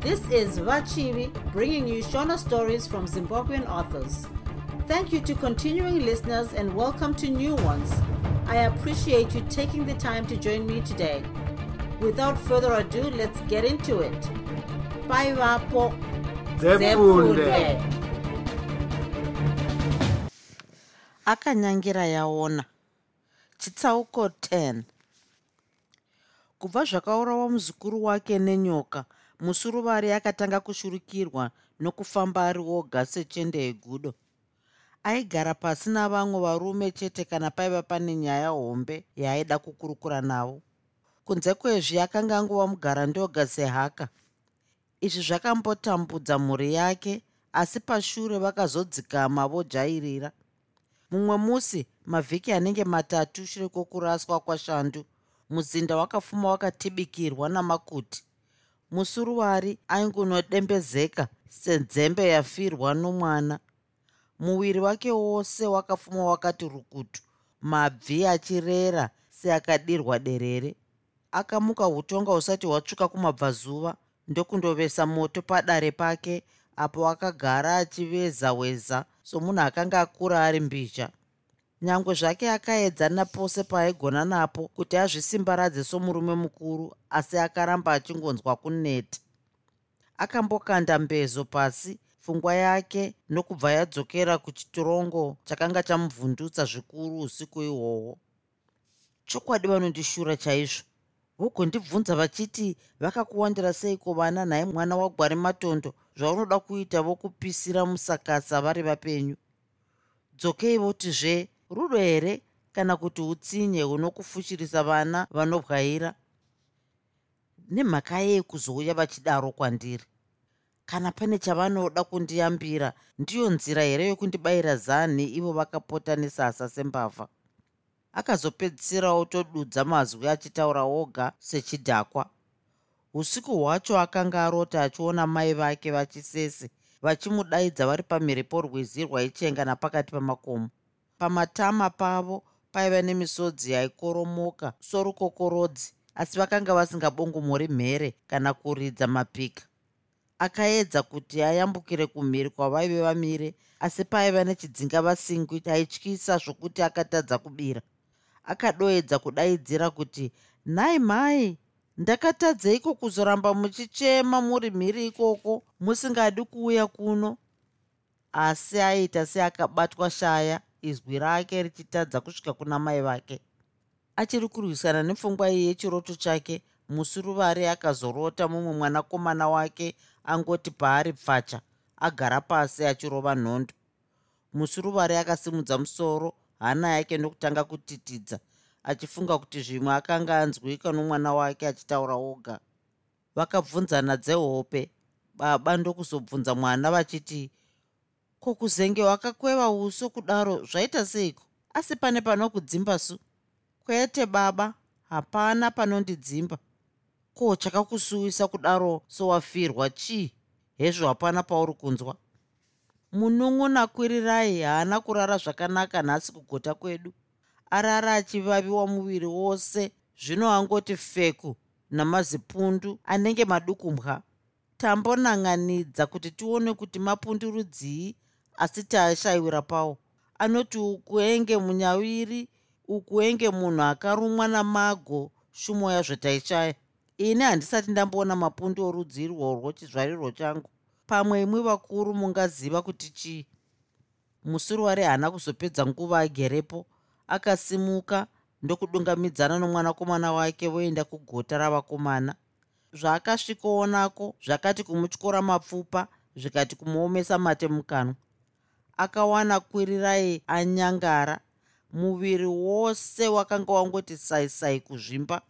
This is Vachivi bringing you Shona stories from Zimbabwean authors. Thank you to continuing listeners and welcome to new ones. I appreciate you taking the time to join me today. Without further ado, let's get into it. Bye, Vapo. Akanyangira yaona chitsauko 10 kubva zvakaurawa muzukuru wake nenyoka musuruvari akatanga kushurukirwa nokufamba ari oga sechende yegudo. Aigara pasi navamwe varume chete kana paiva pane nyaya hombe yaaida kukurukura navo. Kunze kwezvi akanga angova mugara ndoga sehaka. Izvi zvakambotambudza mhuri yake asi pashure vakazodzikama vojairira mumwe musi mavhiki anenge matatu shure kwokuraswa kwashandu muzinda wakafuma wakatibikirwa namakuti musuruwari aingunodembezeka senzembe yafirwa nomwana. Muviri wake wose wakafuma wakati rukutu mabvi achirera seakadirwa derere. Akamuka utonga usati hwatsvuka kumabvazuva ndokundovesa moto padare pake apo akagara achiveza weza somunhu akanga akura ari mbizha nyange zvake akaedzana pose paaigona napo kuti azvisimbaradze somurume mukuru asi akaramba achingonzwa kuneti akambokanda mbezo pasi pfungwa yake nokubva yadzokera kuchitorongo chakanga chamuvhundutsa zvikuru usiku ihwohwo. Chokwadi vanondishura chaizvo. Vogondibvunza vachiti vakakuwandira seiko vana nhaye mwana wagwari matondo zvaunoda kuita vokupisira musakasa vari vapenyu? Dzokei votizve rudo here kana kuti utsinye hunokufushirisa vana vanobwaira. Nemhaka yei kuzouya vachidaro kwandiri? Kana pane chavanoda kundiyambira ndiyo nzira here yokundibayira zanhi ivo vakapota nesasa sembavha? Akazopedzisira otodudza mazwi achitaura oga sechidhakwa. Usiku hwacho akanga arota achiona mai vake vachisese vachimudaidza vari pamhiripo rwizi rwaichenga napakati pamakomo pamatama pavo paiva nemisodzi yaikoromoka sorukokorodzi asi vakanga vasingabongomori mhere kana kuridza mapika. Akaedza kuti ayambukire kumhiri kwavaive vamire asi paiva nechidzinga vasingwi chaityisa zvokuti akatadza kubira. Akadoedza kudaidzira kuti nhai mai ndakatadzeiko kuzoramba muchichema muri mhiri ikoko musingadi kuuya kuno. Asi aita seakabatwa shaya izwi rake richitadza kusvika kuna mai vake. Achiri kurwisana nepfungwa iyi yechiroto chake musuruvari akazorota mumwe mwanakomana wake angoti paari pfacha agara pasi achirova nhondo. Musuruvari akasimudza musoro hana yake nokutanga kutitidza achifunga kuti zvimwe akanga anzwika nomwana wake achitaura oga. Vakabvunzana dzehope baba ndokuzobvunza mwana vachiti ko kuzenge wakakweva uso kudaro zvaita seiko? Asi pane panokudzimba su? Kwete baba. Hapana panondidzimba. Ko chakakusuwisa kudaro sowafirwa chii? Hezvo hapana pauri kunzwa. Munun'una kwirirai haana kurara zvakanaka nhasi kugota kwedu. Arara achivaviwa muviri wose. Zvino angoti feku namazipundu anenge madukumbwa. Tambonan'anidza kuti tione kuti mapundurudzii asi taashayiwira pawo anoti uku enge munyawiri uku enge munhu akarumwa namago shumo yazvo taishaya ini handisati ndamboona mapundu orudzi irworwo chizvarirwo changu. Pamwe imwi vakuru mungaziva kuti chii? Musuruwari haana kuzopedza nguva agerepo. Akasimuka ndokudungamidzana nomwanakomana wake voenda kugota ravakomana. Zvaakasvikoonako zvakati kumutyora mapfupa zvikati kumuomesa mate mukanwa akawana kwirirai anyangara. Muviri wose wakanga wangoti saisai kuzvimba.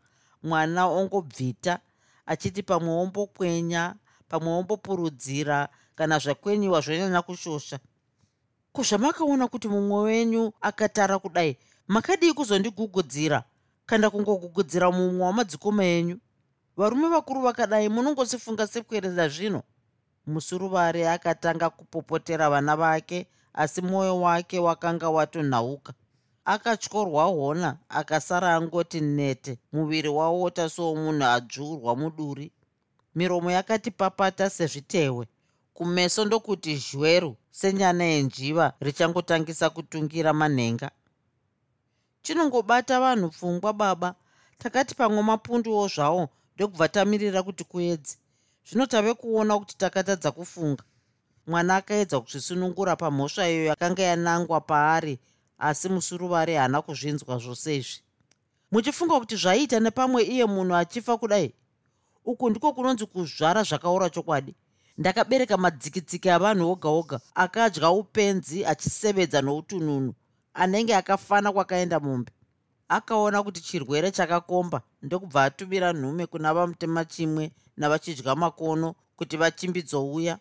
Mwana ongobvita achiti pamwe wombokwenya pamwe wombopurudzira kana zvakwenyiwa zvonyanya kushosha. Kuzvamakaona kuti mumwe wenyu akatara kudai makadii kuzondigugudzira kana kungogugudzira mumwe wamadzikoma enyu? Varume vakuru vakadai munongosifunga sekwereza zvino? Musuruvari akatanga kupopotera vana vake asi mwoyo wake wakanga watonhauka. Akatyorwa hona akasara angoti nete muviri wawota somunhu adzvurwa muduri. Miromo yakati papata sezvitehwe. Kumeso ndokuti zhweru senyana yenjiva richangotangisa kutungira manhenga. Chinongobata vanhu pfungwa baba. Takati pamwe mapunduwo zvawo ndokubva tamirira kuti kuedzi zvino tave kuona kuti takatadza kufunga mwana akaedza kuzvisunungura pamhosva iyo yakanga yanangwa paari asi musuruvari haana kuzvinzwa zvose izvi. Muchifunga kuti zvaiita nepamwe iye munhu achifa kudai? Uku ndiko kunonzi kuzvara zvakaora chokwadi. Ndakabereka madzikitsiki avanhu oga oga akadya upenzi achisevedza noutununu. Anenge akafana kwakaenda mombe akaona kuti chirwere chakakomba ndokubva atumira nhume kuna vamutema chimwe navachidya makono kuti vachimbidzouya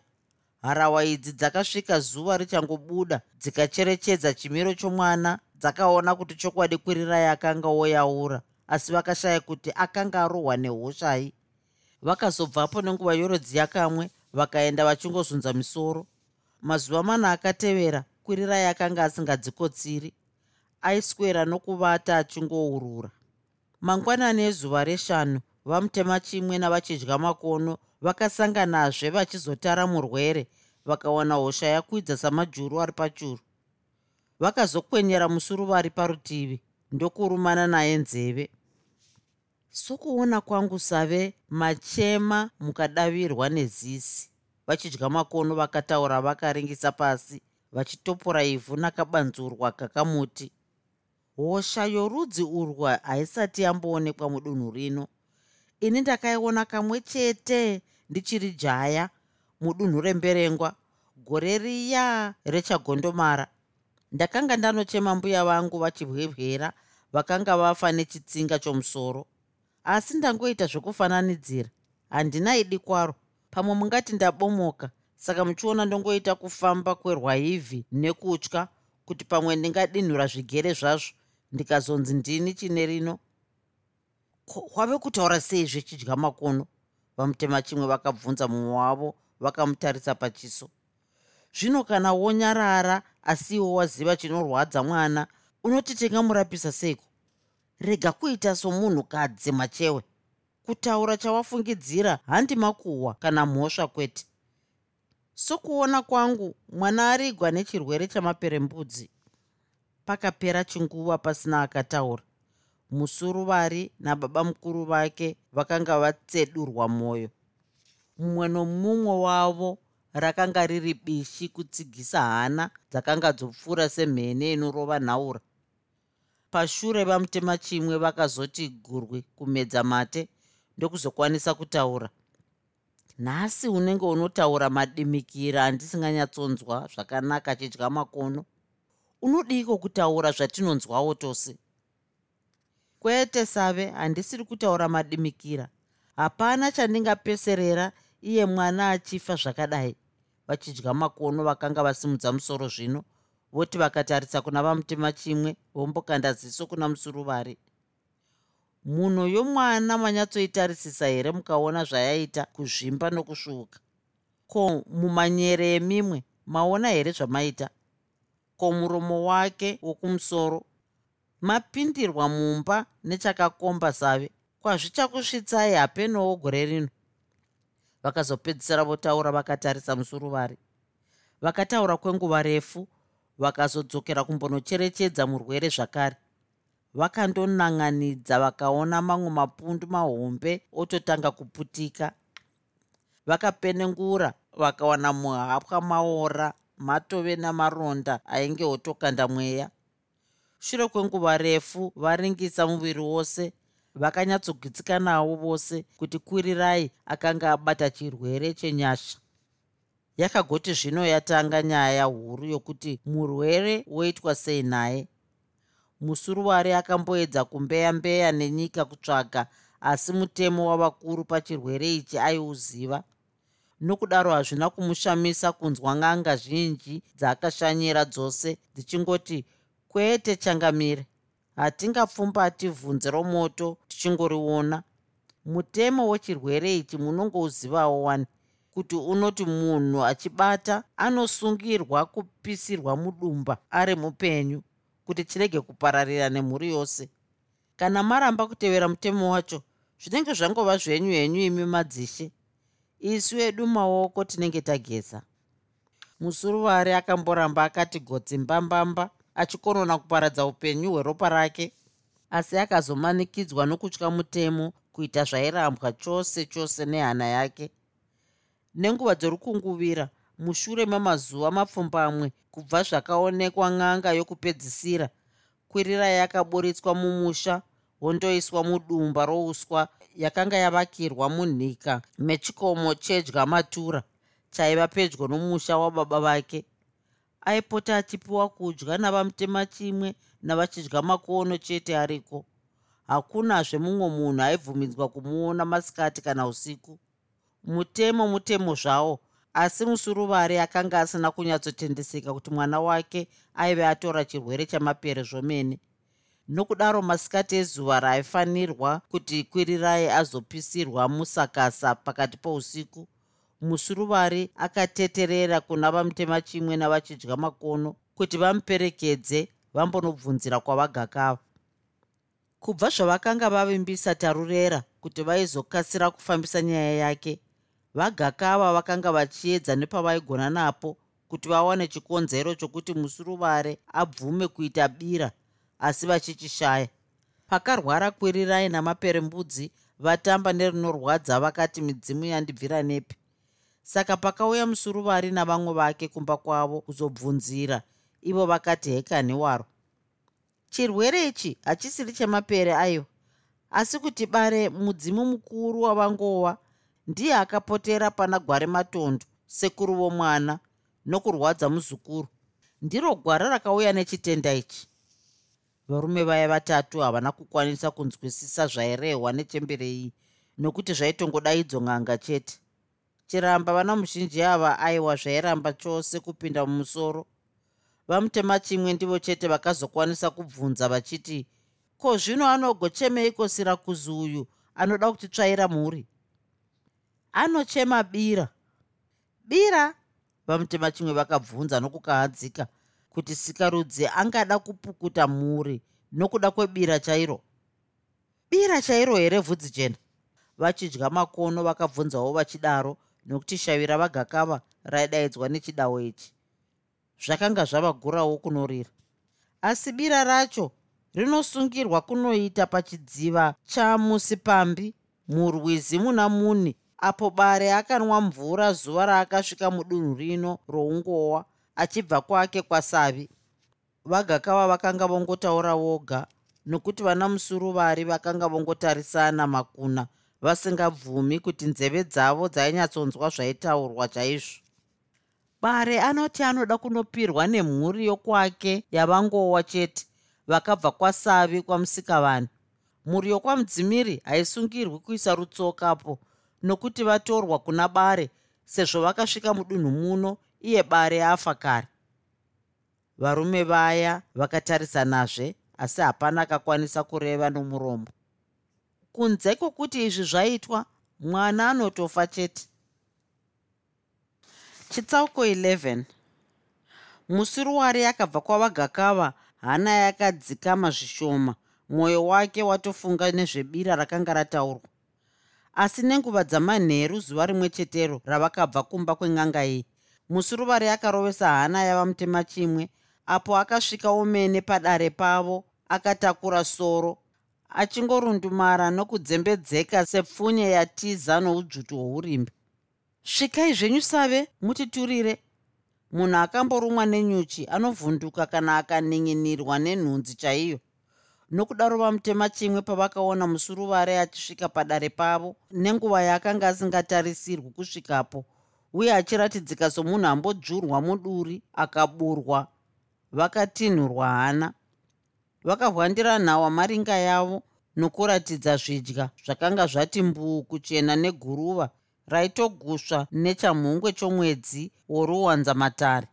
harawa idzi dzakasvika zuva richangobuda dzikacherechedza chimiro chomwana dzakaona kuti chokwadi kwirirai akanga oyaura asi vakashaya kuti akanga arohwa nehoshai vakazobvapo nenguva yorodzi yakamwe vakaenda vachingozunza misoro. Mazuva mana akatevera kwirirai akanga asingadzikotsiri. Aiswera nokuvata achingourura mangwanani ezuva reshanu vamutema chimwe navachidya makono vakasanganazve vachizotara murwere vakawana hosha yakwidza samajuru ari pachuru. Vakazokwenyera musuruvari parutivi ndokurumana naye nzeve. Sokuona kwangu save machema mukadavirwa nezisi. Vachidya makono vakataura vakaringisa pasi vachitopora ivhu nakabanzurwa kakamuti. Hosha yorudzi urwa haisati yamboonekwa mudunhu rino ini ndakaiona kamwe chete ndichiri jaya mudunhu remberengwa gore riya rechagondomara. Ndakanga ndanochema mbuya vangu vachibwebwera vakanga vafa nechitsinga chomusoro. Asi ndangoita zvokufananidzira handinaidi kwaro. Pamwe mungati ndabomoka saka muchiona ndongoita kufamba kwerwaivhi nekutya kuti pamwe ndingadinhura zvigere zvazvo ndikazonzi ndini chine rino wave kutaura sei zvechidya makono? Vamutema chimwe vakabvunza mumwe wavo vakamutarisa pachiso. Zvino kana wonyarara asiwo waziva chinorwadza mwana unoti tingamurapisa seiko? Rega kuita somunhukadzi machewe. Kutaura chawafungidzira handi makuhwa kana mhosva kwete. Sokuona kwangu mwana arigwa nechirwere chamaperembudzi. Pakapera chinguva pasina akataura musuruvari nababa mukuru vake vakanga vatsedurwa mwoyo. Mumwe nomumwe wavo rakanga riri bishi kutsigisa hana dzakanga dzopfuura semhene inorova nhaura pashure vamutema chimwe vakazoti gurwi kumedza mate ndokuzokwanisa kutaura. Nhasi unenge unotaura madimikira andisinganyatsonzwa zvakanaka chidya makono. Unodiko kutaura zvatinonzwawo tose kwete save handisiri kutaura madimikira. Hapana chandingapeserera iye mwana achifa zvakadai. Vachidya makono vakanga vasimudza musoro zvino voti vakatarisa kuna vamutema chimwe vombokanda ziso kuna musuruvari. Munhu yomwana manyatsoitarisisa here mukaona zvayaita kuzvimba nokusvuuka? Ko mumanyere emimwe maona here zvamaita? Ko muromo wake wokumusoro mapindirwa mumba nechakakomba save kwazvichakusvitsai hapenowo gore rino. Vakazopedzisira votaura vakatarisa musuruvari vakataura kwenguva refu vakazodzokera kumbonocherechedza murwere zvakare. Vakandonan'anidza vakaona mamwe mapundu mahombe ototanga kuputika. Vakapenengura vakawana muhapwa maora matove namaronda ainge otokanda mweya shure kwenguva refu varingisa muviri wose vakanyatsogitsikanawo vose kuti kwirirai akanga abata chirwere chenyasha. Yakagoti zvino yatanga nyaya huru yokuti murwere woitwa sei naye. Musuruwari akamboedza kumbeya mbeya nenyika kutsvaga asi mutemo wavakuru pachirwere ichi aiuziva. Nokudaro hazvina kumushamisa kunzwa ng'anga zhinji dzaakashanyira dzose dzichingoti kwete changamire. Hatingapfumbati bvunze romoto tichingoriona. Mutemo wechirwere ichi munongouzivawo wani? Kuti unoti munhu achibata anosungirwa kupisirwa mudumba ari mupenyu kuti chirege kupararira nemhuri yose? Kana maramba kutevera mutemo wacho zvinenge zvangova zvenyu henyu imi madzishe. Isu edu maoko tinenge tageza. Musuruvari akamboramba akati godzi mbambamba achikonona kuparadza upenyu hweropa rake asi akazomanikidzwa nokutya mutemo kuita zvairambwa chose chose nehana yake. Nenguva dzorukunguvira mushure memazuva mapfumbamwe kubva zvakaonekwa n'anga yokupedzisira kwirirai yakaburitswa mumusha wondoiswa mudumba rouswa yakanga yavakirwa munhika mechikomo chedya matura chaiva pedyo nomusha wababa vake aipota achipiwa kudya navamutema chimwe navachidya makono chete ariko. Hakunazve mumwe munhu aibvumidzwa kumuona masikati kana usiku. Mutemo mutemo zvawo asi musuruvari akanga asina kunyatsotendeseka kuti mwana wake aive atora chirwere chamapere zvomene. Nokudaro masikati ezuva raifanirwa kuti kwirirai azopisirwa musakasa pakati pousiku musuruvari akateterera kuna vamutema chimwe navachidya makono kuti vamuperekedze vambonobvunzira kwavagakava kubva zvavakanga vavimbisa tarurera kuti vaizokasira kufambisa nyaya yake vagakava vakanga vachiedza nepavaigona napo kuti vawane chikonzero chokuti musuruvare abvume kuita bira asi vachichishaya pakarwara kwirirai namaperembudzi vatamba nerinorwadza vakati midzimu yandibvira nepi saka pakauya musuruvari navamwe vake kumba kwavo kuzobvunzira ivo vakati hekani waro chirwere ichi hachisiri chemapere aiwa asi kuti bare mudzimu mukuru wavangowa ndiye akapotera pana gware matondo sekuru vomwana nokurwadza muzukuru. Ndiro gwara rakauya nechitenda ichi. Varume vaya vatatu havana kukwanisa kunzwisisa zvairehwa nechembere iyi nokuti zvaitongodaidzo ng'anga chete chiramba vana muzhinji ava aiwa zvairamba chose kupinda mumusoro. Vamutema chimwe ndivo chete vakazokwanisa kubvunza vachiti ko zvino anogochemeiko sirakuzi uyu anoda kutitsvaira mhuri anochema bira. Bira? Vamutema chimwe vakabvunza nokukahadzika kuti sikarudzi angada kupukuta mhuri nokuda kwebira chairo. Bira chairo here bvudzi jena vachidya makono vakabvunzawo vachidaro nokuti shavi ravagakava raidaidzwa nechidawo ichi. Zvakanga zvavagurawo kunorira. Asi bira racho rinosungirwa kunoita pachidziva chamusipambi murwizi muna muni apo bare akanwa mvura zuva raakasvika mudunhu rino roungowa achibva kwake kwasavi. Vagakava vakanga vongotaura voga nokuti vana musuruvari vakanga vongotarisana makuna vasingabvumi kuti nzeve dzavo dzainyatsonzwa zvaitaurwa chaizvo. Bare anoti anoda kunopirwa nemhuri yokwake yavangowa chete vakabva kwasavi kwamusikavanhu mhuri yokwamudzimiri haisungirwi kuisa rutsokapo nokuti vatorwa kuna bare sezvo vakasvika mudunhu muno iye bare afa kare. Varume vaya vakatarisanazve asi hapana akakwanisa kureva nomuromo kunze kwokuti izvi zvaitwa mwana anotofa chete. Chitsauko 11 musiruwari akabva kwavagakava hana yakadzikama zvishoma. Mwoyo wake watofunga nezvebira rakanga rataurwa. Asi nenguva dzamanheru zuva rimwe chetero ravakabva kumba kweng'anga iyi musiruvari akarovesa hana yavamutema chimwe apo akasvika omene padare pavo akatakura soro achingorundumara nokudzembedzeka sepfunye yatiza noudzvutu hwourimbi. Svikai zvenyu save mutiturire. Munhu akamborumwa nenyuchi anovhunduka kana akanin'inirwa nenhunzi chaiyo. Nokudaro vamutema chimwe pavakaona musuruvare achisvika padare pavo nenguva yaakanga asingatarisirwi kusvikapo uye achiratidzika somunhu ambodzvurwa muduri akaburwa vakatinhurwa hana vakahwandira nhawa maringa yavo nokuratidza zvidya zvakanga zvati mbuu kuchena neguruva raitogusva nechamhungwe chomwedzi woruwanzamatare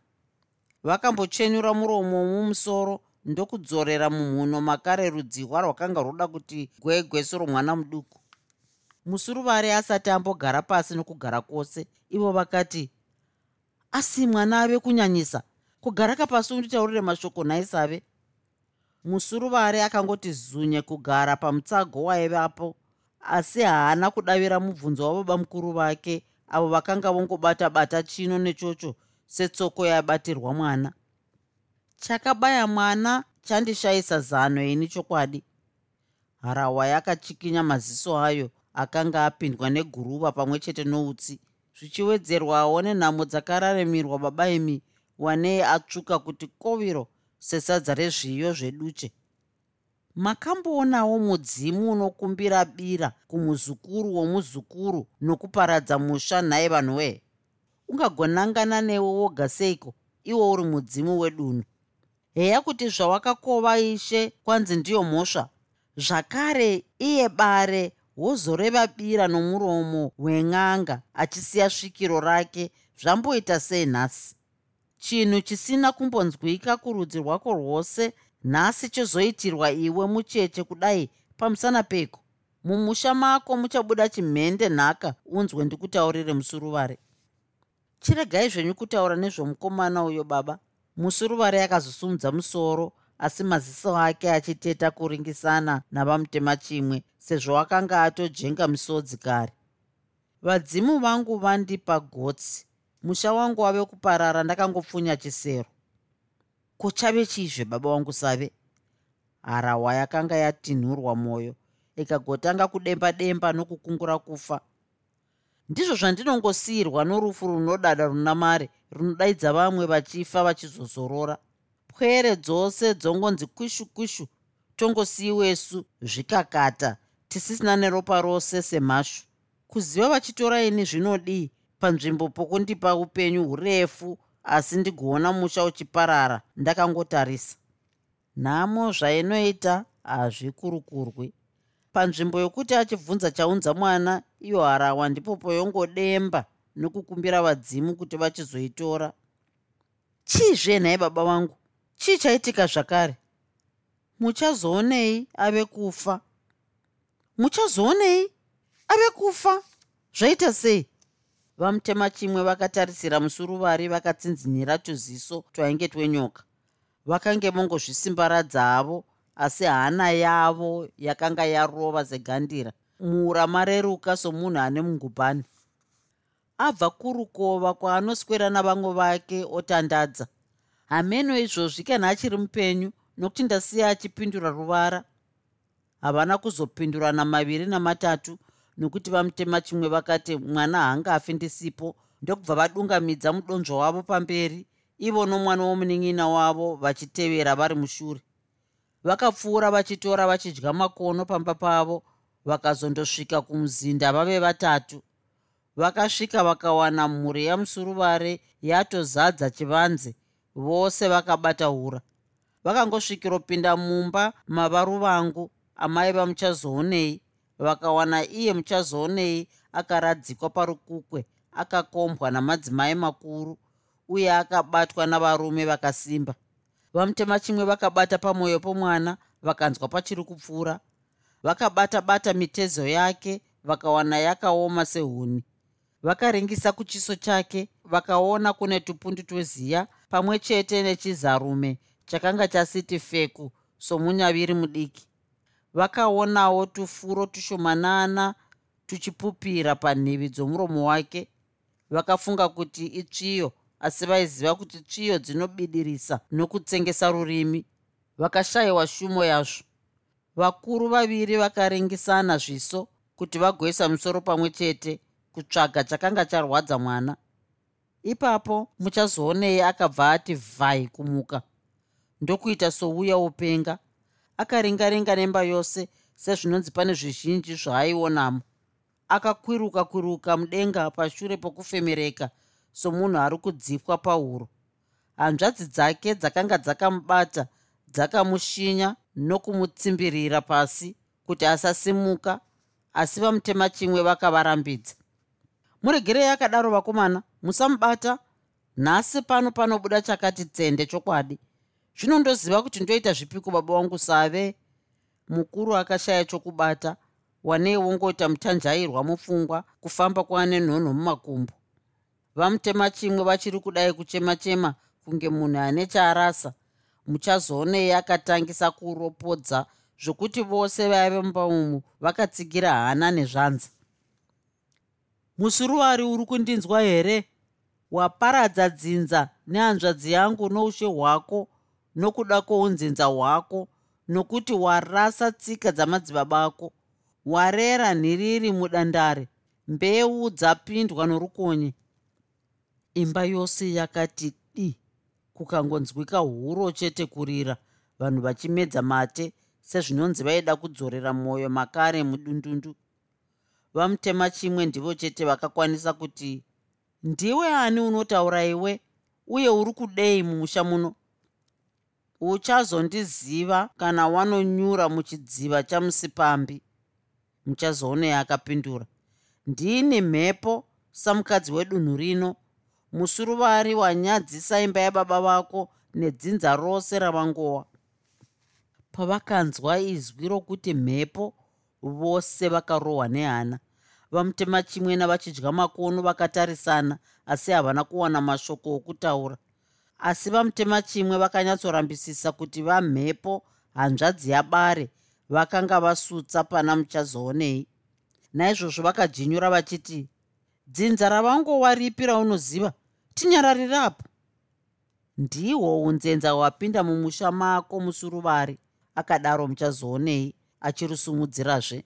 vakambochenura muromo mumusoro ndokudzorera mumhuno makare rudzihwa rwakanga rwoda kuti gwegweso romwana muduku. Musuruvari asati ambogara pasi nokugara kwose ivo vakati asi mwana ave kunyanyisa kugara kapasi unditaurire mashoko nhaisave musuruvari akangoti zunye kugara pamutsago waivapo. Asi haana kudavira mubvunzo wababa mukuru vake avo vakanga vongobata bata chino nechocho setsoko yabatirwa mwana. Chakabaya mwana chandishayisa zano ini chokwadi. Harawa yakachikinya maziso ayo akanga apindwa neguruva pamwe chete noutsi zvichiwedzerwawo nenhamo dzakararemirwa baba imi wanei atsvuka kuti koviro sesadza rezviyo zveduche makamboonawo mudzimu unokumbira bira kumuzukuru womuzukuru nokuparadza musha nhaye vanhu wee? Ungagonangana newe woga seiko? Iwo uri mudzimu wedunhu heya kuti zvawakakova ishe kwanzi ndiyo mhosva. Zvakare iye bare wozoreva bira nomuromo wen'anga achisiya svikiro rake zvamboita sei nhasi chinhu chisina kumbonzwika kurudzi rwako rwose nhasi chozoitirwa iwe mucheche kudai pamusana peko. Mumusha mako muchabuda chimhende nhaka unzwe ndikutaurire musuruvare. Chiregai zvenyu kutaura nezvomukomana uyo baba. Musuruvare akazosumudza musoro asi maziso ake achiteta kuringisana navamutema chimwe sezvo akanga atojenga misodzi kare. Vadzimu vangu vandipa gotsi musha wangu wave kuparara ndakangopfunya chisero. Kuchave chizve baba wangu save. Harawa yakanga yatinhurwa mwoyo ikagotanga kudemba demba nokukungura kufa. Ndizvo zvandinongosiyirwa norufu runodada runa mari runodaidza vamwe vachifa vachizozorora. Pwere dzose dzongonzi kwishu kwishu tongosiyiwesu zvikakata tisisina neropa rose semhashu kuziva vachitora ini zvinodii panzvimbo pokundipa upenyu hurefu asi ndigoona musha uchiparara ndakangotarisa. Nhamo zvainoita hazvikurukurwi panzvimbo yokuti achibvunza chaunza mwana iyo harawa ndipo poyongodemba nokukumbira vadzimu kuti vachizoitora. Chizve nhaye baba vangu chii chaitika zvakare? Muchazoonei ave kufa? Muchazoonei ave kufa? Zvaita sei vamutema chimwe vakatarisira musuruvari vakatsinzinira tuziso twainge twenyoka. Vakange mongozvisimbaradza avo asi hana yavo yakanga yarova segandira muura mareruka somunhu ane mungubhani. Abva kurukova kwaanoswera navamwe vake otandadza. Hameno izvozvi kana achiri mupenyu nokuti ndasiya achipindura ruvara havana kuzopindurana maviri namatatu nokuti vamutema chimwe vakati mwana haangafi ndisipo. Ndokubva vadungamidza mudonzvo wavo pamberi ivo nomwana womunin'ina wavo vachitevera vari mushure. Vakapfuura vachitora vachidya makono pamba pavo vakazondosvika kumuzinda vave vatatu. Vakasvika vakawana mhuri yamusuruvare yatozadza chivanze vose vakabata ura vakangosvikiropinda mumba mavaruvangu amai vamuchazoonei vakawana iye muchazoonei akaradzikwa parukukwe akakombwa namadzimai makuru uye akabatwa navarume vakasimba. Vamutema chimwe vakabata pamwoyo pomwana vakanzwa pachiri kupfuura. Vakabata bata mitezo yake vakawana yakaoma sehuni. Vakaringisa kuchiso chake vakaona kune tupundu tweziya pamwe chete nechizarume chakanga chasiti feku somunyaviri mudiki vakaonawo tufuro tushomanana tuchipupira panhivi dzomuromo wake. Vakafunga kuti itsviyo asi vaiziva kuti tsviyo dzinobidirisa nokutsengesa rurimi. Vakashayiwa shumo yazvo. Vakuru vaviri vakaringisana zviso kuti vagoisa musoro pamwe chete kutsvaga chakanga charwadza mwana. Ipapo muchazoonei akabva ati vhai kumuka. Ndokuita souya upenga akaringaringa nemba yose sezvinonzi pane zvizhinji zvaaionamo akakwiruka kwiruka mudenga pashure pokufemereka somunhu ari kudzipwa pahuro. Hanzvadzi dzake dzakanga dzakamubata dzakamushinya nokumutsimbirira pasi kuti asasimuka asi vamutema chimwe vakavarambidza. Muregerei akadaro vakomana musamubata nhasi pano panobuda chakati tsende chokwadi zvinondoziva kuti ndoita zvipiko baba wangu save? Mukuru akashaya chokubata wanei wongoita mutanjairwa mupfungwa kufamba kwaane nhonho mumakumbo. Vamutema chimwe vachiri kudai kuchema-chema kunge munhu ane chaarasa. Muchazoonei akatangisa kuropodza zvokuti vose vaive mumba umu vakatsigira hana nezvanza. Musuruvari uri kundinzwa here? Waparadza dzinza nehanzvadzi yangu noushe hwako nokuda kwounzinza hwako nokuti warasa tsika dzamadzibaba ako. Warera nhiriri mudandare mbeu dzapindwa norukonye. Imba yose yakati di kukangonzwika huro chete kurira. Vanhu vachimedza mate sezvinonzi vaida kudzorera mwoyo makare mudundundu. Vamutema chimwe ndivo chete vakakwanisa kuti ndiwe ani unotaura iwe? Uye uri kudei mumusha muno uchazondiziva kana wanonyura muchidziva chamusipambi muchazoonei akapindura ndini mhepo samukadzi wedunhu rino musuruvari wanyadzisa imba yababa vako nedzinza rose ravangowa pavakanzwa izwi rokuti mhepo vose vakarohwa nehana. Vamutema chimwe navachidya makono vakatarisana asi havana kuwana mashoko okutaura asi vamutema chimwe vakanyatsorambisisa kuti vamhepo hanzvadzi yabare vakanga vasutsa pana muchazoonei. Naizvozvo vakajinyura vachiti dzinza ravangowa ripi raunoziva? Tinyararirapo ndihwo unzenza hwapinda mumusha mako musuruvari akadaro muchazoonei achirusumudzirazve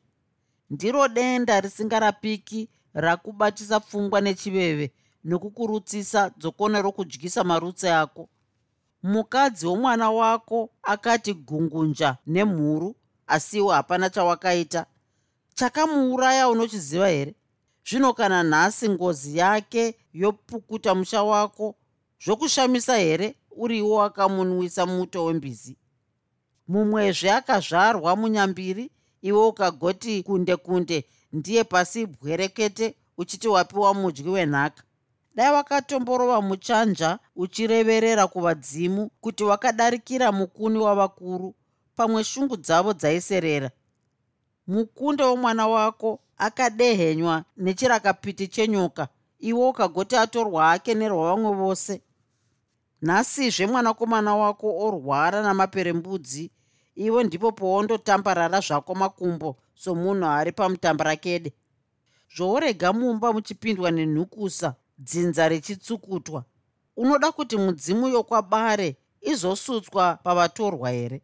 ndiro denda risingarapiki rakubatisa pfungwa nechiveve nokukurutsisa dzokone rokudyisa marutsi ako. Mukadzi womwana wako akati gungunja nemhuru asiwo hapana chawakaita. Chakamuuraya unochiziva here? Zvino kana nhasi ngozi yake yopukuta musha wako zvokushamisa here uriwo akamunwisa muto wembizi? Mumwezve akazvarwa munyambiri iwe ukagoti kunde kunde ndiye pasi bwerekete uchiti wapiwa mudyi wenhaka dai wakatomborova muchanja uchireverera kuvadzimu kuti wakadarikira mukuni wavakuru pamwe shungu dzavo dzaiserera. Mukunde womwana wako akadehenywa nechirakapiti chenyoka iwe ukagoti atorwa ake nerwavamwe vose. Nhasizve mwanakomana wako orwara namaperembudzi iwe ndipo poondotambarara zvako makumbo somunhu ari pamutambarakede zvourega mumba muchipindwa nenhukusa dzinza richitsukutwa unoda kuti mudzimu yokwabare izosutswa pavatorwa here?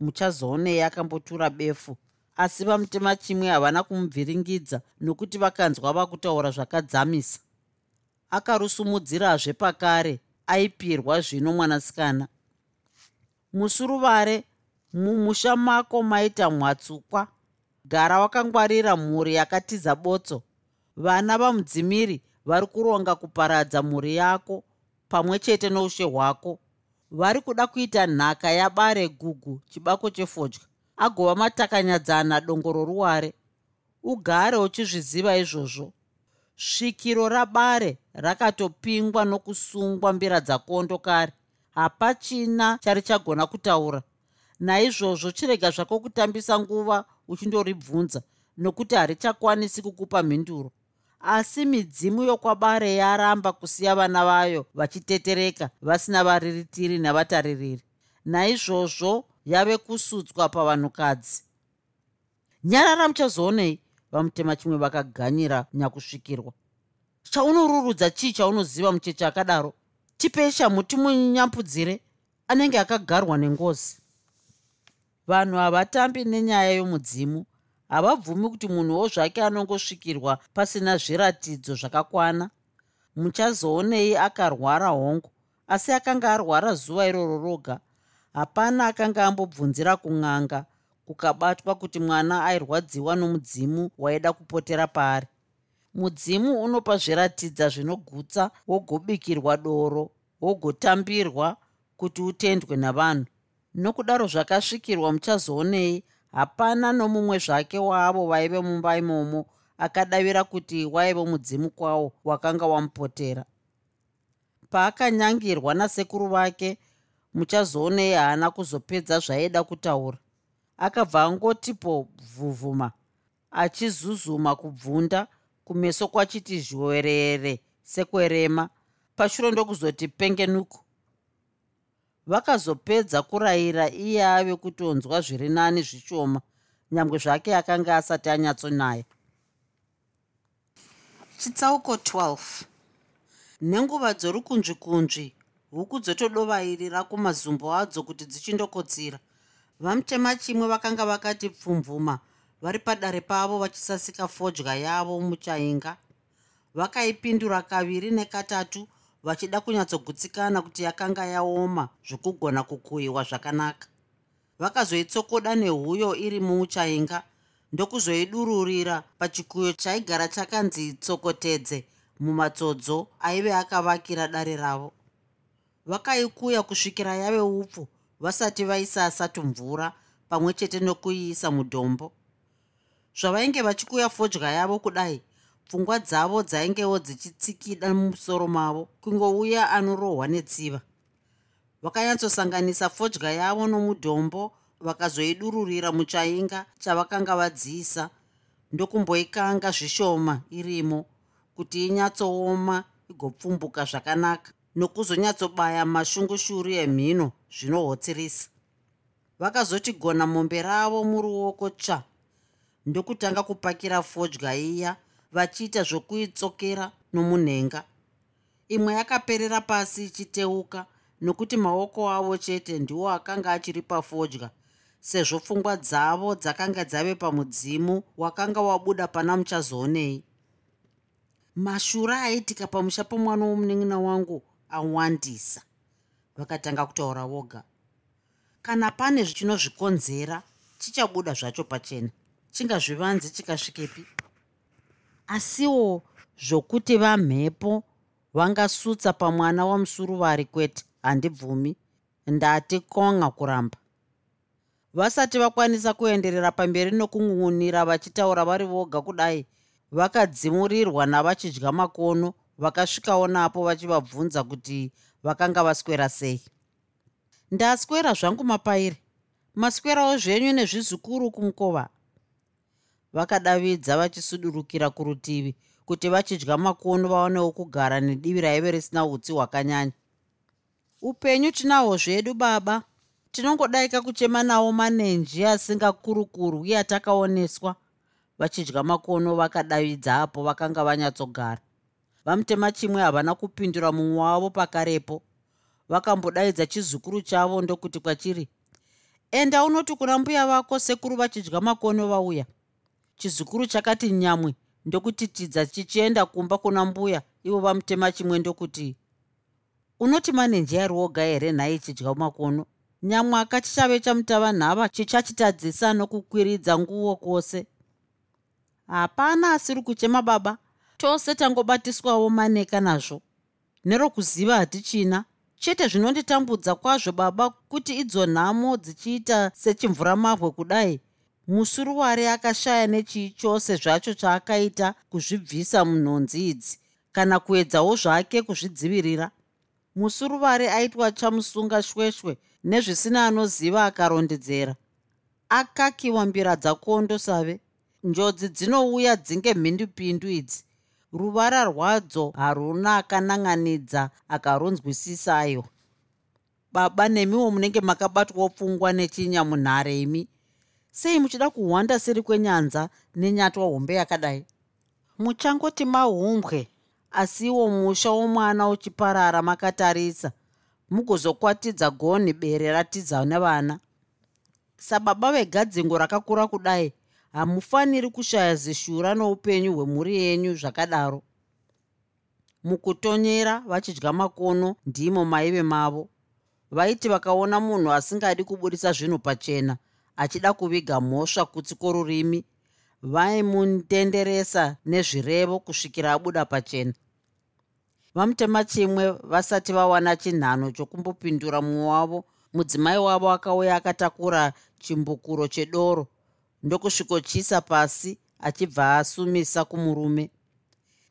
Muchazoonei akambotura befu asi vamutema chimwe havana kumubviringidza nokuti vakanzwa vakutaura zvakadzamisa. Akarusumudzirazve pakare aipirwa zvino mwanasikana. Musuruvare mumusha mako maita mwatsukwa. Gara wakangwarira mhuri yakatiza botso. Vana vamudzimiri vari kuronga kuparadza mhuri yako pamwe chete noushe hwako. Vari kuda kuita nhaka yabare gugu chibako chefodya. Agova matakanyadzana dongoro ruware ugare uchizviziva izvozvo. Svikiro rabare rakatopingwa nokusungwa mbira dzakondo kare hapachina charichagona kutaura. Naizvozvo chirega zvako kutambisa nguva uchindoribvunza nokuti harichakwanisi kukupa mhinduro asi midzimu yokwabare yaramba kusiya vana vayo vachitetereka vasina variritiri navataririri naizvozvo yave kusutswa pavanhukadzi. Nyarara muchazoonei vamutema chimwe vakaganyira nyakusvikirwa. Chaunorurudza chii chaunoziva mucheche akadaro? Tipei chamu timunyampudzire anenge akagarwa nengozi. Vanhu havatambi nenyaya yomudzimu havabvumi kuti munhuwo zvake anongosvikirwa pasina zviratidzo zvakakwana. Muchazoonei akarwara hongu asi akanga arwara zuva iroro roga. Hapana akanga ambobvunzira kun'anga kukabatwa kuti mwana airwadziwa nomudzimu waida kupotera paari. Mudzimu unopa zviratidza zvinogutsa wogobikirwa doro wogotambirwa kuti utendwe navanhu. Nokudaro zvakasvikirwa muchazoonei hapana nomumwe zvake waavo vaive mumba imomo akadavira kuti waive mudzimu kwawo wakanga wamupotera paakanyangirwa nasekuru vake muchazoonei haana kuzopedza zvaaida kutaura. Akabva angotipo bvuvhuma achizuzuma kubvunda kumeso kwachiti zhwerere sekwerema pashure ndokuzoti pengenuku vakazopedza kurayira iye ave kutonzwa zviri nani zvishoma nyangwe zvake akanga asati anyatsonaya chitsauko 12 nenguva dzorukunzvikunzvi huku dzotodovairira kumazumbo adzo kuti dzichindokotsira vamutema chimwe vakanga vakati pfumvuma vari padare pavo vachisasika fodya yavo muchainga. Vakaipindura kaviri nekatatu vachida kunyatsogutsikana kuti yakanga yaoma zvokugona kukuyiwa zvakanaka. Vakazoitsokoda nehuyo iri muuchainga ndokuzoidururira pachikuyo chaigara chakanzi tsokotedze mumatsodzo aive akavakira dare ravo. Vakaikuya kusvikira yave upfu vasati vaisasa tumvura pamwe chete nokuiisa mudhombo. Zvavainge vachikuya fodya yavo kudai pfungwa dzavo dzaingewo dzichitsikida mumusoro mavo kungouya anorohwa netsiva. Vakanyatsosanganisa fodya yavo nomudhombo vakazoidururira muchainga chavakanga vadziisa. Ndokumboikanga zvishoma irimo kuti inyatsooma igopfumbuka zvakanaka nokuzonyatsobaya mashungushuru emhino zvinohotsirisa. Vakazoti gona mombe ravo muruoko tsva ndokutanga kupakira fodya iya vachiita zvokuitsokera nomunhenga. Imwe yakaperera pasi ichiteuka nokuti maoko avo chete ndiwo akanga achiri pafodya sezvo pfungwa dzavo dzakanga dzave pamudzimu wakanga wabuda pana muchazoonei. Mashura aiitika pamusha pomwana womunin'ina wangu awandisa vakatanga kutaura voga. Kana pane zvinozvikonzera chichabuda zvacho pachena chingazvivanzi chikasvikepi asiwo zvokuti vamhepo vangasutsa pamwana wamusuruvari kwete handibvumi. Ndati konga kuramba. Vasati vakwanisa kuenderera pamberi nokung'un'unira vachitaura vari voga kudai vakadzimurirwa navachidya makono vakasvikawo napo vachivabvunza kuti vakanga vaswera sei. Ndaswera zvangu mapairi. Maswerawo zvenyu nezvizukuru kumukova vakadavidza vachisudurukira kurutivi kuti vachidya makono vaonewo kugara nedivi raive risina utsi hwakanyanya. Upenyu tinahwo zvedu baba. Tinongodaika kuchema nawo manenji asingakurukuru uye atakaoneswa. Vachidya makono vakadavidza apo vakanga vanyatsogara. Vamutema chimwe havana kupindura mumwe wavo pakarepo. Vakambodaidza chizukuru chavo ndokuti kwachiri enda unoti kuna mbuya vako sekuru vachidya makono vauya chizukuru chakati nyamwe ndokutitidza chichienda kumba kuna mbuya ivo vamutema chimwe ndokuti unoti manenji ari woga here nhai chidya makono? Nyamwaka chichave chamutava nhava chichachitadzisa nokukwiridza nguo kwose. Hapana asiri kuchema baba. Tose tangobatiswawo maneka nazvo nerokuziva hatichina. Chete zvinonditambudza kwazvo baba kuti idzo nhamo dzichiita sechimvuramabwe kudai musuruwari akashaya nechii chose zvacho chaakaita kuzvibvisa munhonzi idzi kana kuedzawo zvake kuzvidzivirira. Musuruwari aitwa chamusunga shweshwe nezvisina anoziva akarondedzera. Akakiwa mbira dzakondo save. Njodzi dzinouya dzinge mhindupindu idzi. Ruvara rwadzo haruna akanan'anidza akarunzwisisayo baba nemiwo munenge makabatwawo pfungwa nechinya munhare imi sei muchida kuhwanda seri kwenyanza nenyatwa hombe yakadai? Muchangoti mahumbwe asiwo musha womwana uchiparara makatarisa mugozokwatidza gonhi bere ratidza nevana. Sababa vegadzingo rakakura kudai hamufaniri kushaya zishura noupenyu hwemhuri yenyu zvakadaro. Mukutonyera vachidya makono ndimo maive mavo. Vaiti vakaona munhu asingadi kuburisa zvinhu pachena achida kuviga mhosva kutsi kworurimi vaimundenderesa nezvirevo kusvikira abuda pachena. Vamutema chimwe vasati vawana chinhano chokumbopindura mumwe wavo mudzimai wavo akauya akatakura chimbukuro chedoro ndokusvikochisa pasi achibva asumisa kumurume.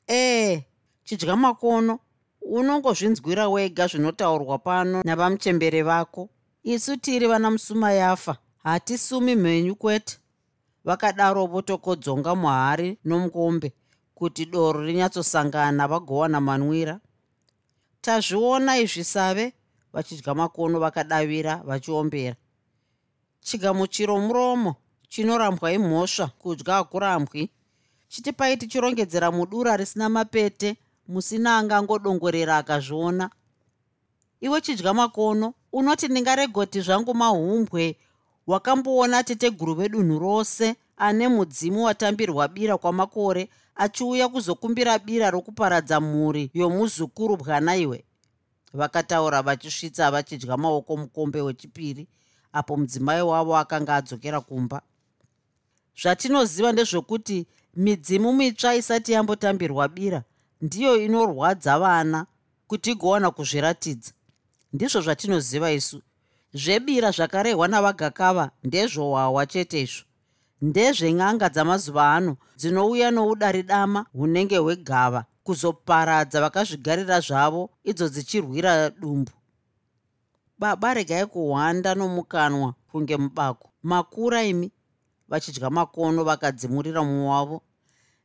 Ee chidya makono unongozvinzwira wega zvinotaurwa pano navamuchembere vako. Isu tiri vana musuma yafa hatisumi mhenyu kwete. Vakadaro votokodzonga muhari nomukombe kuti doro rinyatsosangana vagowana manwira tazviona izvi save vachidya makono vakadavira vachiombera. Chigamuchiro muromo chinorambwa imhosva kudya hakurambwi. Chitipai tichirongedzera mudura risina mapete musina angangodongorera akazviona. Iwe chidya makono unoti ndingaregoti zvangu mahumbwe wakamboona teteguru vedunhu rose ane mudzimu watambirwa bira kwamakore achiuya kuzokumbira bira rokuparadza mhuri yomuzukuru bwana iwe. Vakataura vachisvitsa vachidya maoko mukombe wechipiri apo mudzimai wavo akanga adzokera kumba. Zvatinoziva ndezvokuti midzimu mitsva isati yambotambirwa bira ndiyo inorwadza vana kuti igowana kuzviratidza. Ndizvo zvatinoziva isu zvebira zvakarehwa navagakava ndezvohwahwa chete izvo. Ndezven'anga dzamazuva ano dzinouya noudari dama hunenge hwegava kuzoparadza vakazvigarira zvavo idzo dzichirwira dumbu. Baba regai kuhwanda nomukanwa kunge mubako. Makura imi vachidya makono vakadzimurira mumwe wavo.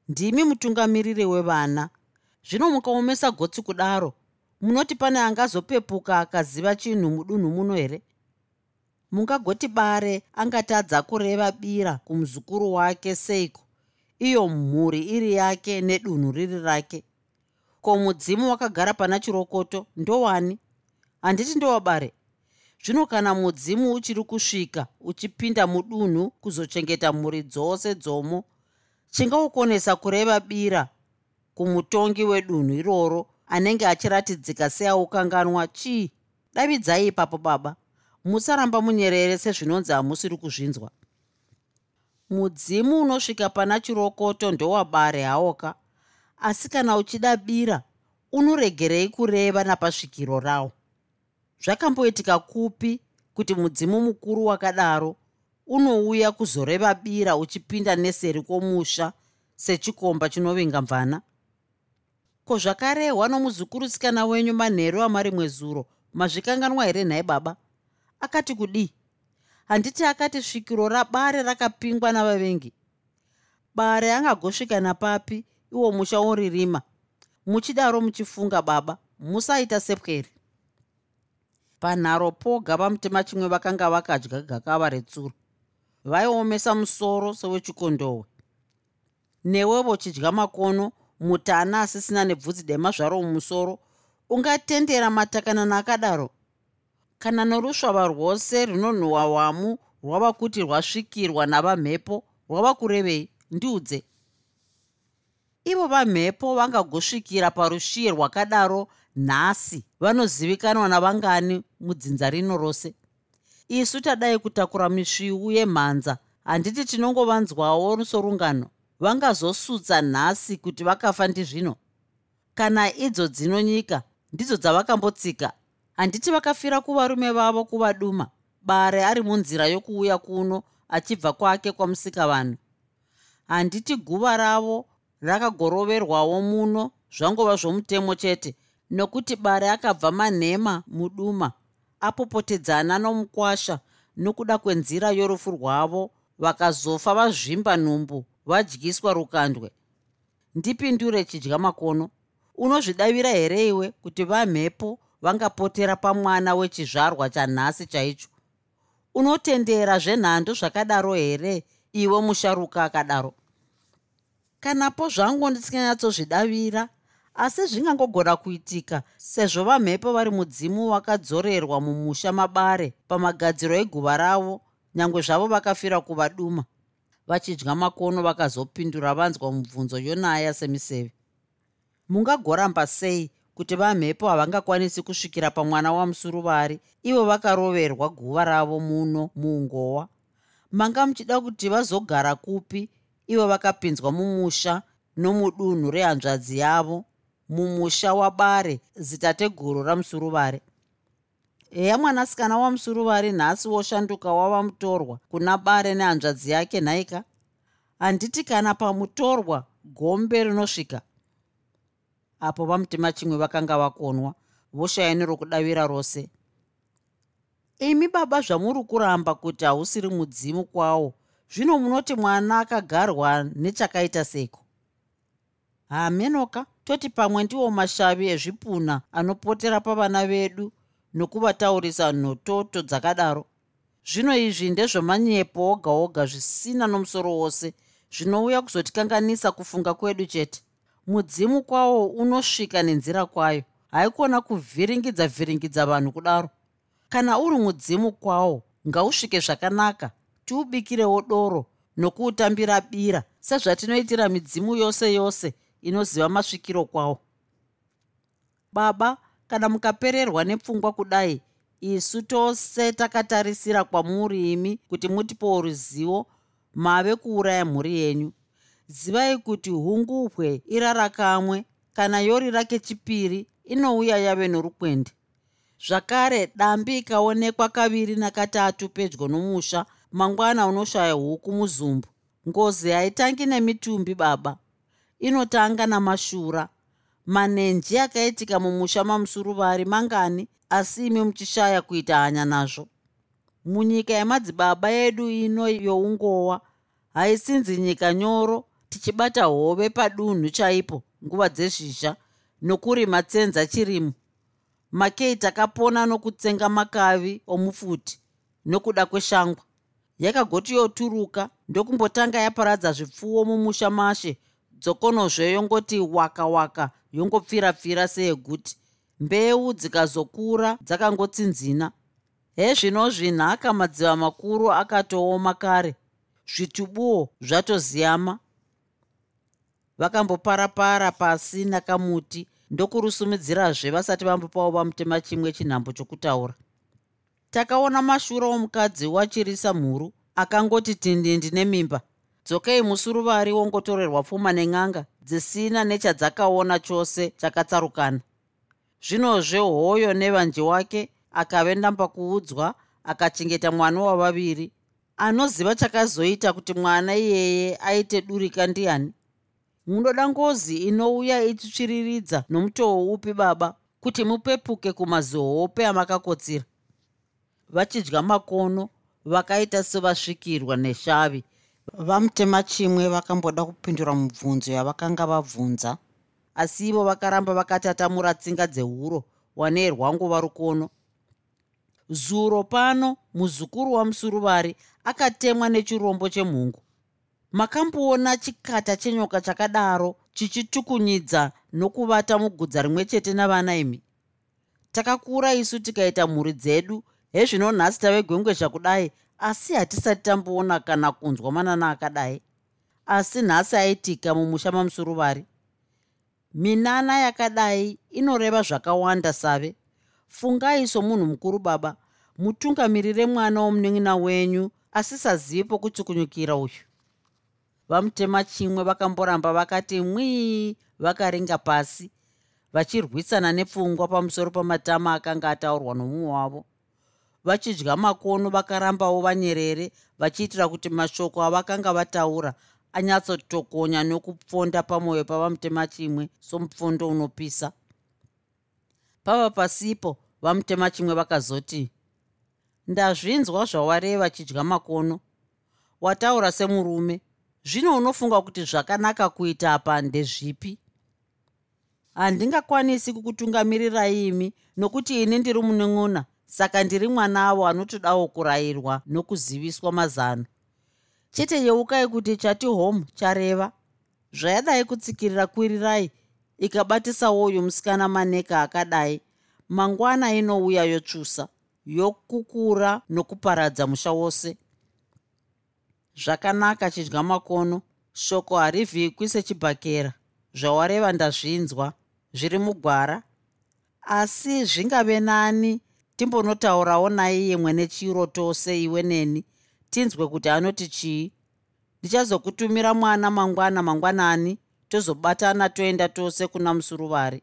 Ndimi mutungamiriri wevana. Zvino mukaomesa gotsi kudaro munoti pane angazopepuka akaziva chinhu mudunhu muno here mungagoti bare angatadza kureva bira kumuzukuru wake seiko? Iyo mhuri iri yake nedunhu riri rake. Ko mudzimu wakagara pana chirokoto ndowani? Handiti ndowabare zvino kana mudzimu uchiri kusvika uchipinda mudunhu kuzochengeta mhuri dzose dzomo chingaukonesa kureva bira kumutongi wedunhu iroro anenge achiratidzika seaukanganwa chii? Davidzai ipapo baba musaramba munyerere sezvinonzi hamusiri kuzvinzwa. Mudzimu unosvika pana chirokoto ndowabare hawoka asi kana uchida bira unoregerei kureva napasvikiro rawo zvakamboitika kupi kuti mudzimu mukuru wakadaro unouya kuzoreva bira uchipinda neseri kwomusha sechikomba chinovinga mvana? Ko zvakarehwa nomuzukurusikana wenyu manheru amari mwezuro mazvikanganwa here nhai baba akati kudii? Handiti akati svikiro rabare rakapingwa navavengi. Bare angagosvika napapi iwo musha woririma. Muchidaro muchifunga baba. Musaita sepweri. Panharo poga pamutima chimwe vakanga vakadya gakava retsuro. Vaiomesa musoro sewechikondohwe newevo chidya makono mutana asisina nebvudzi dema zvaro mumusoro ungatendera matakanana akadaro kana norusvava rwose runonhuhwa wamu rwava kuti rwasvikirwa navamhepo rwava kurevei ndiudze. Ivo vamhepo vangagosvikira parushiye rwakadaro nhasi vanozivikanwa navangani mudzinza rino rose. Isu tadai kutakura misviu yemhanza handiti tinongovanzwawo sorungano vangazosutsa nhasi kuti vakafa ndizvino. Kana idzo dzino nyika ndidzo dzavakambotsika handiti vakafira kuvarume vavo kuvaduma bare ari munzira yokuuya kuno achibva kwake kwamusika vanhu. Handiti guva ravo rakagoroverwawo muno zvangova zvomutemo chete nokuti bare akabva manhema muduma apopotedzana nomukwasha nokuda kwenzira yorufu rwavo vakazofa vazvimba nhumbu vadyiswa rukandwe. Ndipindure chidya makono. Unozvidavira here iwe kuti vamhepo vangapotera pamwana wechizvarwa chanhasi chaicho unotendera zvenhando zvakadaro here iwe musharuka akadaro? Kanapo zvangu ndisinganyatsozvidavira asi zvingangogona kuitika sezvo vamhepo vari mudzimu wakadzorerwa mumusha mabare pamagadziro eguva ravo nyange zvavo vakafira kuvaduma. Vachidya makono vakazopindura vanzwa mubvunzo yonaya semiseve. Mungagoramba sei kuti vamhepo havangakwanisi kusvikira pamwana wamusuruvari ivo vakaroverwa guva ravo muno muungowa. Manga muchida kuti vazogara kupi ivo vakapinzwa mumusha nomudunhu rehanzvadzi yavo mumusha wabare zitateguru ramusuruvari heya mwanasikana wamusuruvari nhasi woshanduka wava mutorwa kuna bare nehanzvadzi yake nhaika handiti kana pamutorwa gombe rinosvika apo vamutima chimwe vakanga vakonwa voshaya nerokudavira rose. Imi baba zvamuri kuramba kuti hausiri mudzimu kwawo zvino munoti mwana akagarwa nechakaita seko hamenoka toti pamwe ndiwo mashavi ezvipuna anopotera pavana vedu nokuvataurisa nhototo dzakadaro. Zvino izvi ndezvemanyepo oga oga zvisina nomusoro wose zvinouya kuzotikanganisa kufunga kwedu chete mudzimu kwawo unosvika nenzira kwayo. Haikona kuvhiringidza vhiringidza vanhu kudaro. Kana uri mudzimu kwawo ngausvike zvakanaka tiubikirewo doro nokuutambira bira sezvatinoitira midzimu yose yose inoziva masvikiro kwawo. Baba kana mukapererwa nepfungwa kudai isu tose takatarisira kwamuri imi kuti mutipowo ruzivo mave kuuraya mhuri yenyu zivai kuti hunguhwe irara kamwe kana yori rake chipiri inouya yave norukwende. Zvakare dambi ikaonekwa kaviri nakatatu pedyo nomusha mangwana unoshaya huku muzumbu. Ngozi haitangi nemitumbi baba. Inotanga namashura. Manenji akaitika mumusha mamusuruvari mangani asi imi muchishaya kuita hanya nazvo. Munyika yemadzibaba edu ino youngowa. Haisinzi nyika nyoro tichibata hove padunhu chaipo nguva dzezhizha nokurima tsenza chirimo. Makei takapona nokutsenga makavi omufuti nokuda kweshangwa. Yakagoti yoturuka ndokumbotanga yaparadza zvipfuwo mumusha mashe dzokonozve yongoti waka waka yongopfira-pfira seyeguti. Mbeu dzikazokura dzakangotsinzina. Hezvino zvinhaka madziva makuru akatooma kare. Zvitubuwo zvatoziyama vakamboparapara pasi nakamuti. Ndokurusumidzirazve vasati vambopawo vamutema chimwe chinhambo chokutaura. Takaona mashuro omukadzi wachirisa mhuru akangoti tindindi nemimba dzokei musuruvari wongotorerwa pfuma nen'anga dzisina nechadzakaona chose chakatsarukana. Zvinozve hoyo nevanje wake akave ndamba kuudzwa akachengeta mwana wavaviri. Anoziva chakazoita kuti mwana iyeye aite durika ndiani munoda ngozi inouya ichitsviriridza nomutoo upi baba? Kuti mupepuke kumazihope amakakotsira. Vachidya makono vakaita sevasvikirwa neshavi. Vamutema chimwe vakamboda kupindura mubvunzo yavakanga vabvunza. Asi ivo vakaramba vakatatamura tsinga dzeuro wanei rwanguva rukono zuro pano muzukuru wamusuruvari akatemwa nechirombo chemhungu makamboona chikata chenyoka chakadaro chichitukunyidza nokuvata mugudza rimwe chete navana imi. Takakura isu tikaita mhuri dzedu hezvino nhasi tave gwengwe zvakudai asi hatisati tamboona kana kunzwa manana akadai. Asi nhasi aitika mumusha mamusuruvari minana yakadai inoreva zvakawanda save. Fungai somunhu mukuru baba. Mutungamirire mwana womunin'ina wenyu asisazivi pokuchukunyukira uyu vamutema chimwe vakamboramba vakati mwii vakaringa pasi vachirwisana nepfungwa pamusoro pamatama akanga ataurwa nomumwe wavo. Vachidya makono vakarambawo vanyerere vachiitira kuti mashoko avakanga vataura anyatsotokonya nokupfonda pamwoyo pavamutema chimwe somupfondo unopisa. Pava pasipo vamutema chimwe vakazoti ndazvinzwa zvawareva chidya makono. Wataura semurume zvino unofunga kuti zvakanaka kuita apa ndezvipi? Handingakwanisi kukutungamirirai imi nokuti ini ndiri munun'una saka ndiri mwana avo anotodawo kurayirwa nokuziviswa mazano. Chete yeukai kuti chati home chareva. Zvayadai kutsikirira kwirirai ikabatisawo uyu musikana maneka akadai. Mangwana inouya yotsvusa yokukura nokuparadza musha wose zvakanaka chidya makono shoko harivhikwi sechibhakera zvawareva ndazvinzwa zviri mugwara. Asi zvingave nani timbonotaurawo naiye mwene chiro tose iwe neni tinzwe kuti anoti chii? Ndichazokutumira mwana mangwana mangwanani tozobatana toenda tose kuna musuruvari.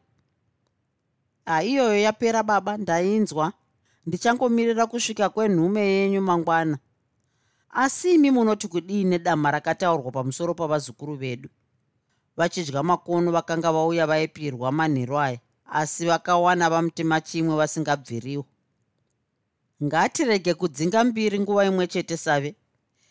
Haiyoyo yapera baba ndainzwa. Ndichangomirira kusvika kwenhume yenyu mangwana asi imi munoti kudii nedama rakataurwa pamusoro pavazukuru vedu? Vachidya makono vakanga vauya vaipirwa manheru aya asi vakawana vamutema chimwe vasingabviriwo. Ngatirege kudzinga mbiri nguva imwe chete save.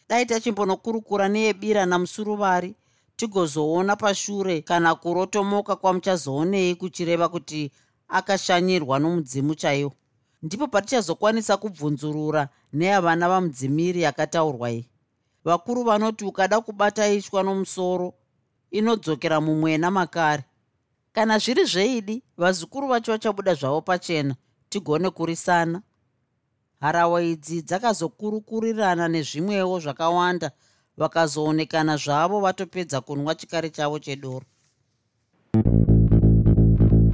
Dai tachimbonokurukura neyebira namusuruvari tigozoona pashure kana kurotomoka kwamuchazoonei kuchireva kuti akashanyirwa nomudzimu chaiwo ndipo patichazokwanisa kubvunzurura neyavana vamudzimiri yakataurwa iyi. Vakuru vanoti ukada kubata itwa nomusoro inodzokera mumwena makare. Kana zviri zveidi vazukuru vacho vachabuda zvavo pachena tigone kurisana. Harawa idzi dzakazokurukurirana nezvimwewo zvakawanda vakazoonekana zvavo vatopedza kunwa chikari chavo chedoro.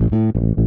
I